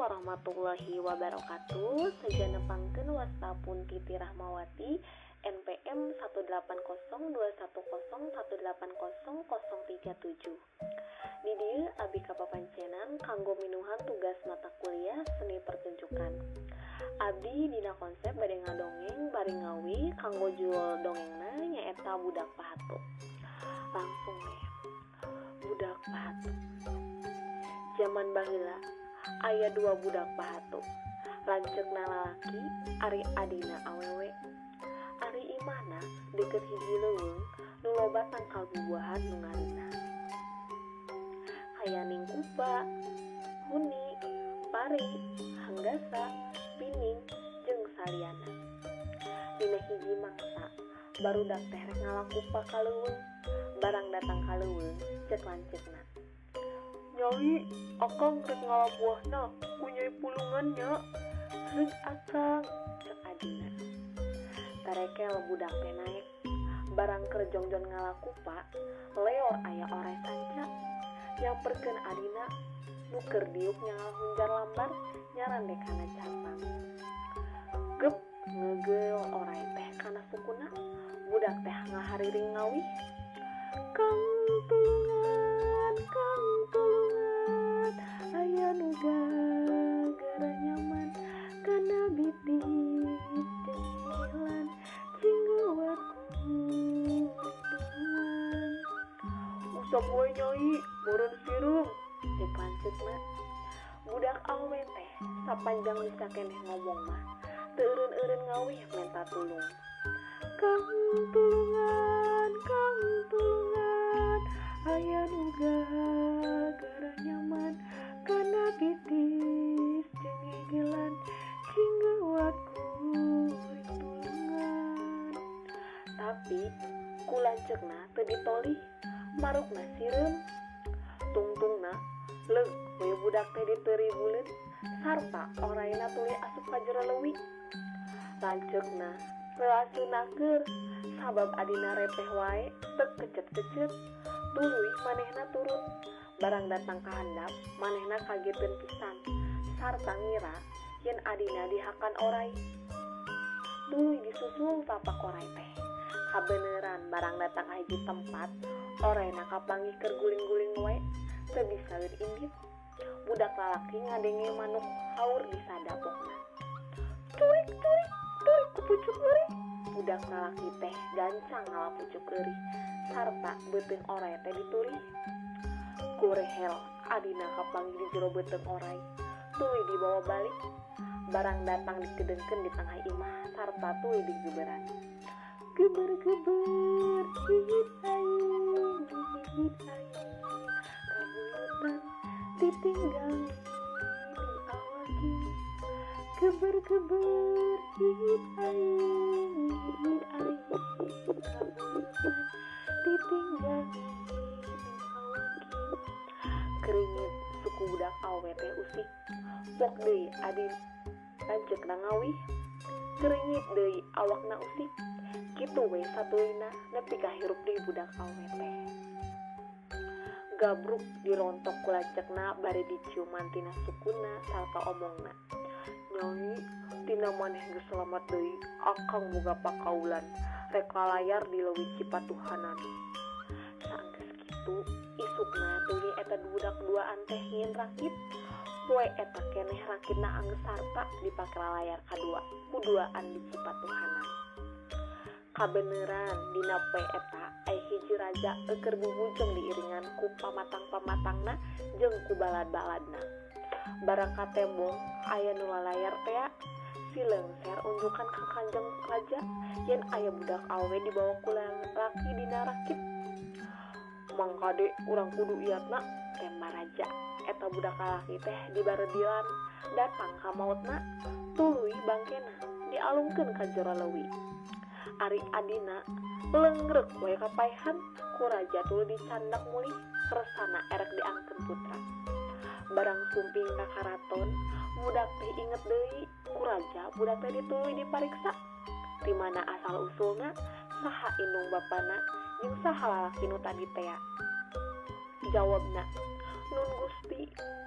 warahmatullahi wabarakatuh. Seja nepangkeun wastapun Titi Rahmawati. NPM 18021018037 Di dieu abi kapapancenan kanggo minuhan tugas mata kuliah seni pertunjukan. Abdi dina konsep bade ngadongeng bari ngawi kanggo jual dongengna nyaeta budak pahatu. Langsung deh. Budak pahatu. Zaman baheula ayah dua budak pahatu. Lancek lalaki Ari Adina awewe. Ari Imana deket hiji leuweung nu loba tangkal bubuahan nu ngarina. Hayaning kupa huni pari hanggasa pining jeung saliana. Dina hiji maksa baru dak teh rek ngalakupa kaleuweung barang datang kaleuweung cek lancekna nyawi okong rek ngalabuahna ku nyai pulungannya heung akang cek adina. Tareke budak teh naik barang kerjongjon ngalaku pak leor ayah ore sanca yang perken adina nuker diuk nyala hunjar lambar nyaran dekana capang gep ngegel orai teh kana sukuna budak teh ngahariring ngawi kang tulung mah budak awe teh sapanjang bisa keneh ngomong mah. Teureun-eureun ngawih minta tulung. Kang tulungan kang tulungan aya nuga gara nyaman. Kana bitis jeung gigilan cinggeuatku tulungan. Tapi kulanceukna teu ditolih marukna sireum tungtungna le we budak teh diteri bulit sarpa orangna tuli asup ka jero lewi lancukna relasunaker sabab adina repeh wae tek kecet-kecet. Tuluy manehna turun. Barang datang ke handap manehna kagetin pisan. Sarta ngira yen adina dihakan orai. Tuluy disusul tapak orai teh. Kabeneran barang datang hiji tempat orayna kapanggih keur guling-guling wae. Bisa wir indit budak lalaki ngadenge manuk haur di sadapokna turik turik turik ku pucuk budak lalaki teh gancang ngalapucuk eueuh sarta beuteung oray teh dituri ku rehel adina kapanggih di jero beuteung oray tuluy dibawa balik. Barang datang dikedengkeun di tengah imah sarta tuluy digeberan. Geber-geber hihit aing hihit aing kabulutan ditinggal geber-geber hihit aing hihit aing kabulutan ditinggal keringit suku budak awe teh usik pok deui adin lanceuk ngawi keringit deui awakna usik kitu we satulina nepi ka hirup deui budak awe teh gabruk dirontok kulacekna bari diciuman tina sukuna sarta omongna Nyai, tina maneh geus selamat deui, akang boga pakaulan. Rek layar di leuwih cipatuhanan. Saenggeus kitu isukna tuluy eta budak duaan teh rakit poe eta keneh rakitna anggeus sarta dipake layar kadua kuduaan di cipatuhanan kabeneran Dinape eta hiji Raja eker bubunceng diiringan ku pamatang pamatangna jeng ku balad-baladna. Barang katembong ayah nula layar pea si lengser unjukkan ke kanjeng raja yen ayah budak awe dibawa kulang laki dina rakit. Mangkade urang kudu iatna tema raja. Eta budak laki teh di baredilan datang ka mautna tuluy bangkena dialungkan ka jero lewi. Ari Adina lengrek wae kapaihan tuluy dicandak mulih kersana erek diangkat putra. Barang sumping kakaraton budak teh inget deui kuraja budak teh dituluy dipariksa di mana asal usulna saha inung bapana jeung saha lalaki nu tadi tea. Jawabna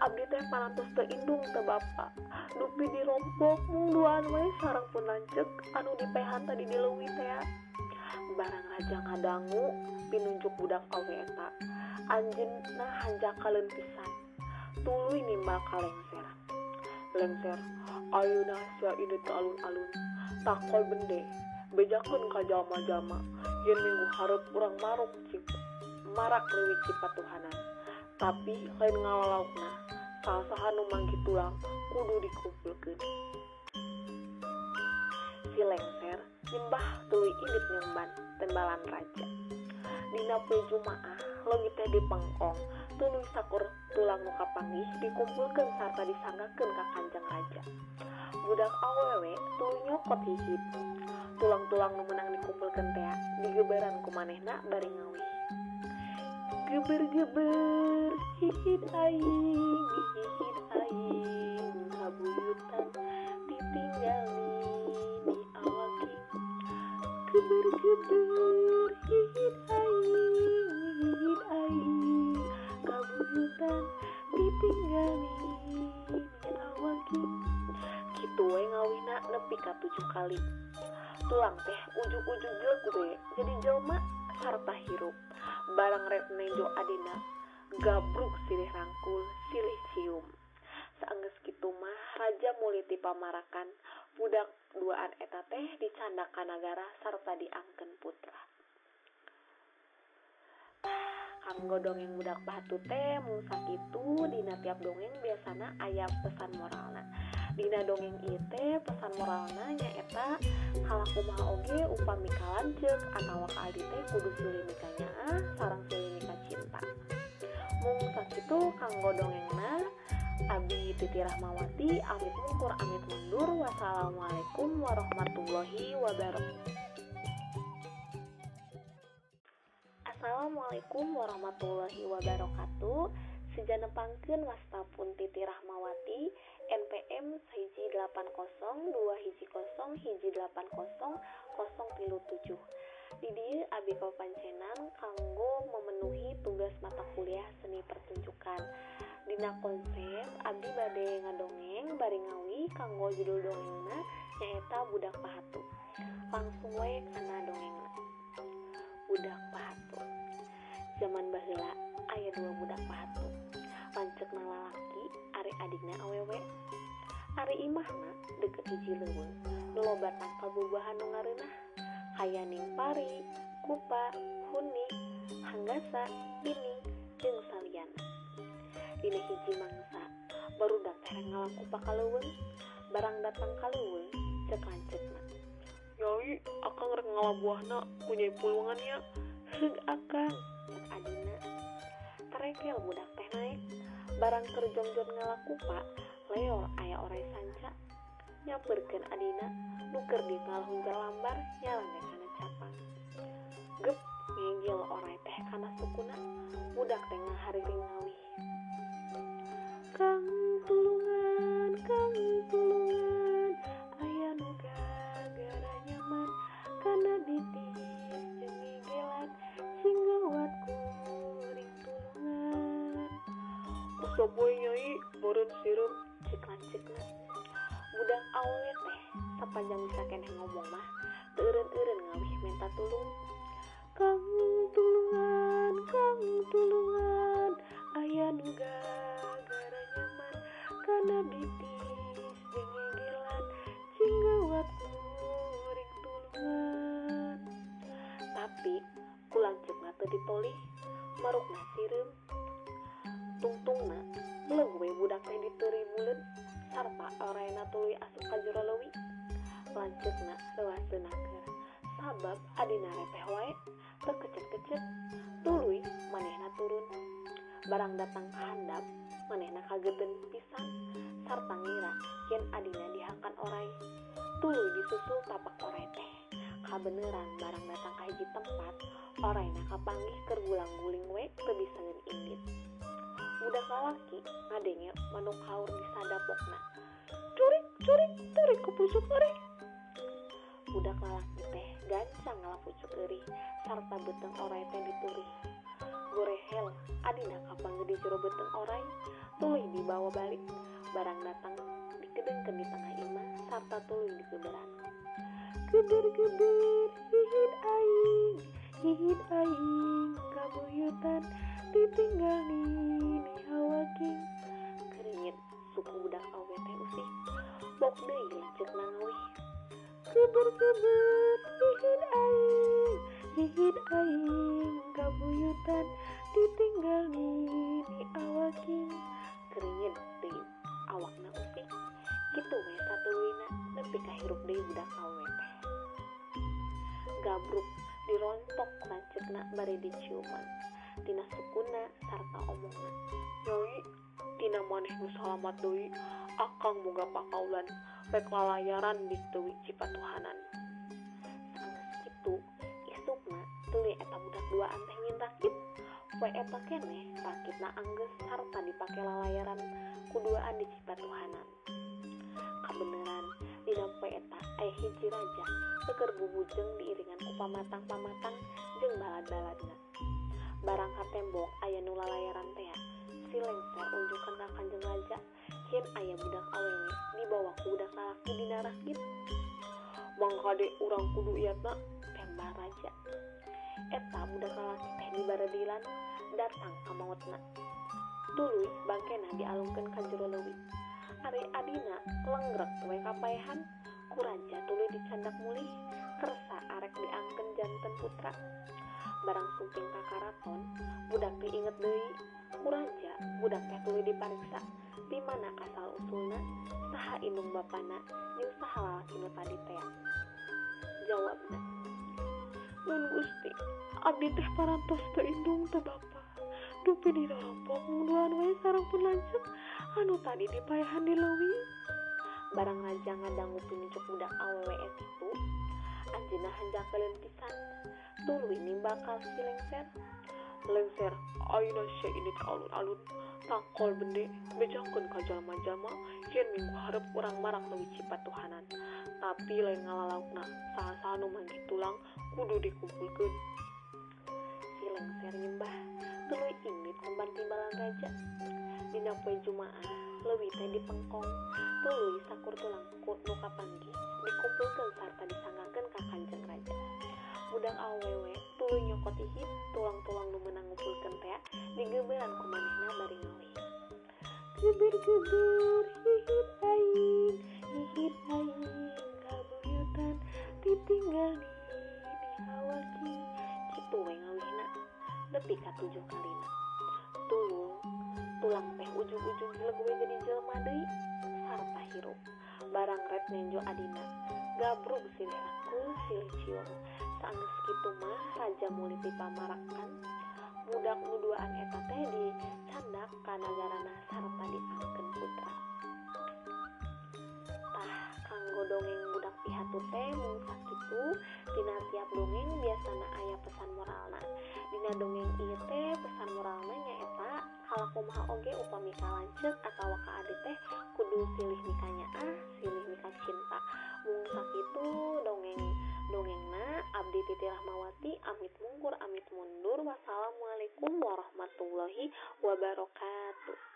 Abdi teh parantos teu indung teh bapak. Dupi dirompok mung duaan we sarang pun lancek anu dipehan tadi di leuwih teh ya. barang raja ngadangu pinunjuk budak awe eta. Anjeunna hanjakaleun pisan tuluy nimbal ka lengser. Lengser ayeuna sia ini teh alun-alun. Takol bende bejakeun ka jalma-jalma yen minggu hareup urang maruk cik marak leuwih cipatuhanan. Tapi lain ngalalaukna saha-saha nu manggi tulang kudu dikumpulkeun. Si lengser nyembah tuluy indit nyemban tembalan raja. Dina poe jumaah lagi teh dipengkong tuluy sakur tulang muka panggih dikumpulkeun sarta disanggakeun ka kanjeng raja. Budak awewe tuluy nyokot hihit tulang-tulang nu menang dikumpulkeun teh digeberan ku manehna bari ngawih. Geber-geber hihit aing bergeber hihit aing hihit aing kabuyutan ditinggali minyak awaki gitu we ngawina nepi ka tujuh kali tulang teh ujug-ujug jelek jadi jelma harta hirup barang rek nejo adina gabruk silih rangkul silih cium saanggeus kitu mah raja muliti pamarakan budak duaan eta teh dicandakan negara sarta diangken putra. Kanggo dongeng budak batu teh mung sakitu dina tiap dongeng biasana aya pesan moralna. Dina dongeng ieu teh pesan moralna nyaeta kalakumaha oge upami kalanceuk atawa ka aldi teh kudu silih mikanya sareng silih mika cinta. Mung sakitu kanggo dongengna Abi Titi Rahmawati amit mungkur amit mundur. Wassalamualaikum warahmatullahi wabarakatuh. Assalamualaikum warahmatullahi wabarakatuh. Sejanepangkeun wastapun Titi Rahmawati NPM hiji 80 2 hiji 0 hiji 80 037 di dieu abi kapancenan kanggo memenuhi tugas mata kuliah seni pertunjukan Dina konsep Abdi bade ngadongeng bari ngawi kanggo judul dongengna nyaeta budak pahatu. Langsung wae kana dongengna. Budak pahatu. Zaman baheula aya dua budak pahatu. Lanceukna lalaki ari adikna awewe. Ari imahna deket hiji leuweung nu loba tangkal bubahan nu ngareunah. Kaya ning pari, kupa, huni, hanggasa, ini. Dina hiji mangsa. Barudak teh ngalaku pakaleuweung barang datang kaleuweung cek lanceukna Yai, akang rek ngalabuahna punya pulungan ya. heug akang cek adina. Terekel budak teh naik. Barang kerjongjon ngalakupa leor aya orai sanca. Nyamperkeun adina nuker di ngalhunjar lambar nyalane kana capang. Gep ngegel orai teh kana sukuna budak teh ngahariring ngawih kang tulungan kang tulungan aya nu gara nyaman. Kana ditis jeung ngegelan singgawat kuring tulungan Usah boy nyai, meureun sireum. cek lancekna budak awewe teh sapanjang bisa keneh ngomong mah teureun-eureun ngawih minta tulung. Kang tulungan kang tulungan aya nu gara nyaman kana bitis dingigilan cinggawat muring tulungan. Tapi kulang cek mata ditolih maruk nasirim tungtungna lewe budak teh dituri bulan sarta orangna tuluy asup ka jero leuwih lanceukna leuaseuna keur sabab adina repeh wae. Teu kecet-kecet tuluy manehna turun. Barang datang ka handap manehna kageten pisan. Sarta ngira yen adina dihakan orai. Tuluy disusul tapak orai teh. Kabeneran barang datang ka hiji tempat oraina kapanggih keur gulang-guling we teu bisaeun indit. Budak lalaki ngadenge manuk haur di sadapokna. Curik curik turik kupucuk euy budak lalaki teh gancang ngalapucuk euy sarta beteng orai teh diturih gorehel adina kapang gede jero beteng orai tuluy dibawa balik barang datang dikedengkeun di tengah imah sarta tuluy digeberan geber-geber hihit aing hihit aing kabuyutan ditinggal di hawaking keringin suku budak awe teh usih bok deui lanceuk nangawih geber-geber hihit aing hihit aing kabuyutan ditinggal di awaking keringin deui awakna usik gitu we satu wina nepi kahirup deui budak awe teh gabruk dirontok lancetna bari diciuman. Tina sukuna sarta omongna yoi tina manis nu salamat doi. Akang moga pakaulan rek lalayaran di teuwi cipatuhanan. Sanggeus kitu isukna tuluy eta budak duaan teh nyintakit eta keneh sakitna angges harta dipake lalayaran kuduaan di Cipatuhanan kebenaran poe eta eh hiji raja teker bubujeng diiringan ku pamatang-pamatang jeng balad-baladna. Barang katembok aya nu lalayaran teh silengser unjukan ka kanjeng raja hieun aya budak awewe dibawa ku budak lalaki dina rakit mangka de urang kudu iatna tembak raja. eta budak lalaki teh di baradilan datang ka mautna tuluy bangkena dialungkeun ka jero leuwih. Ari adina lengrek we kapaehan kuraja tuluy dicandak mulih kersa arek diangkeun janten putra. Barang sumping ka karaton budak diinget deui kuraja budak teh tuluy dipariksa. Di mana asal usulna? Saha indung bapana jeung saha lalaki nu tadi teh? Jawabna. Nun gusti abdi teh parantos teu indung teu bapa dupi dirorompok munduan wae sareng pun lanceuk anu tadi dipaehan di leuwih barang raja ngadangu pinucuk budak awewe itu anjeunna hanjakeun pisan tuluy nimbakal si lengser. Lengser ayeuna sya ini teh alun-alun takol bende bejakeun ka jalma-jalma yen minggu hareup urang marak leuwih cipatuhanan tapi lain ngalalaukna saha-saha nu manggih tulang kudu dikumpulkeun. Si lengser nyembah tuluy ingit kumban timbalan raja. Dina poe jumaah leuwih teh dipengkong tuluy sakur tulang kut nu kapanggih dikumpulkeun sarta disanggakeun ka kanjeng raja. Budak awewe tuluy nyokot ihip tulang-tulang nu meunang ngumpulkeun teh digeberan ku manehna bari ngawih geber-geber hihit aing hihit aing ditinggal di di hawaki kitu we ngawihna nepi ka tujuh kalina tulung tulang teh ujung-ujung gue jadi jelema deui sarta hirup barang red nenjo adina gabrug silih rakul silih cium saanggeus kitu mah raja muli dipamarakan budak nu duaan eta teh dicandak ka nagarana sarta diangkeun putra dongeng budak pihatu teh mung sakitu dina tiap dongeng biasana aya pesan moralna. Dina dongeng ieu teh pesan moralna nyaeta kumaha oge upami lanceuk atawa ka adi teh kudu silih mikanya ah silih mika cinta. Mung sakitu dongeng dongengna abdi titi rahmawati amit mungkur amit mundur. Wassalamualaikum warahmatullahi wabarakatuh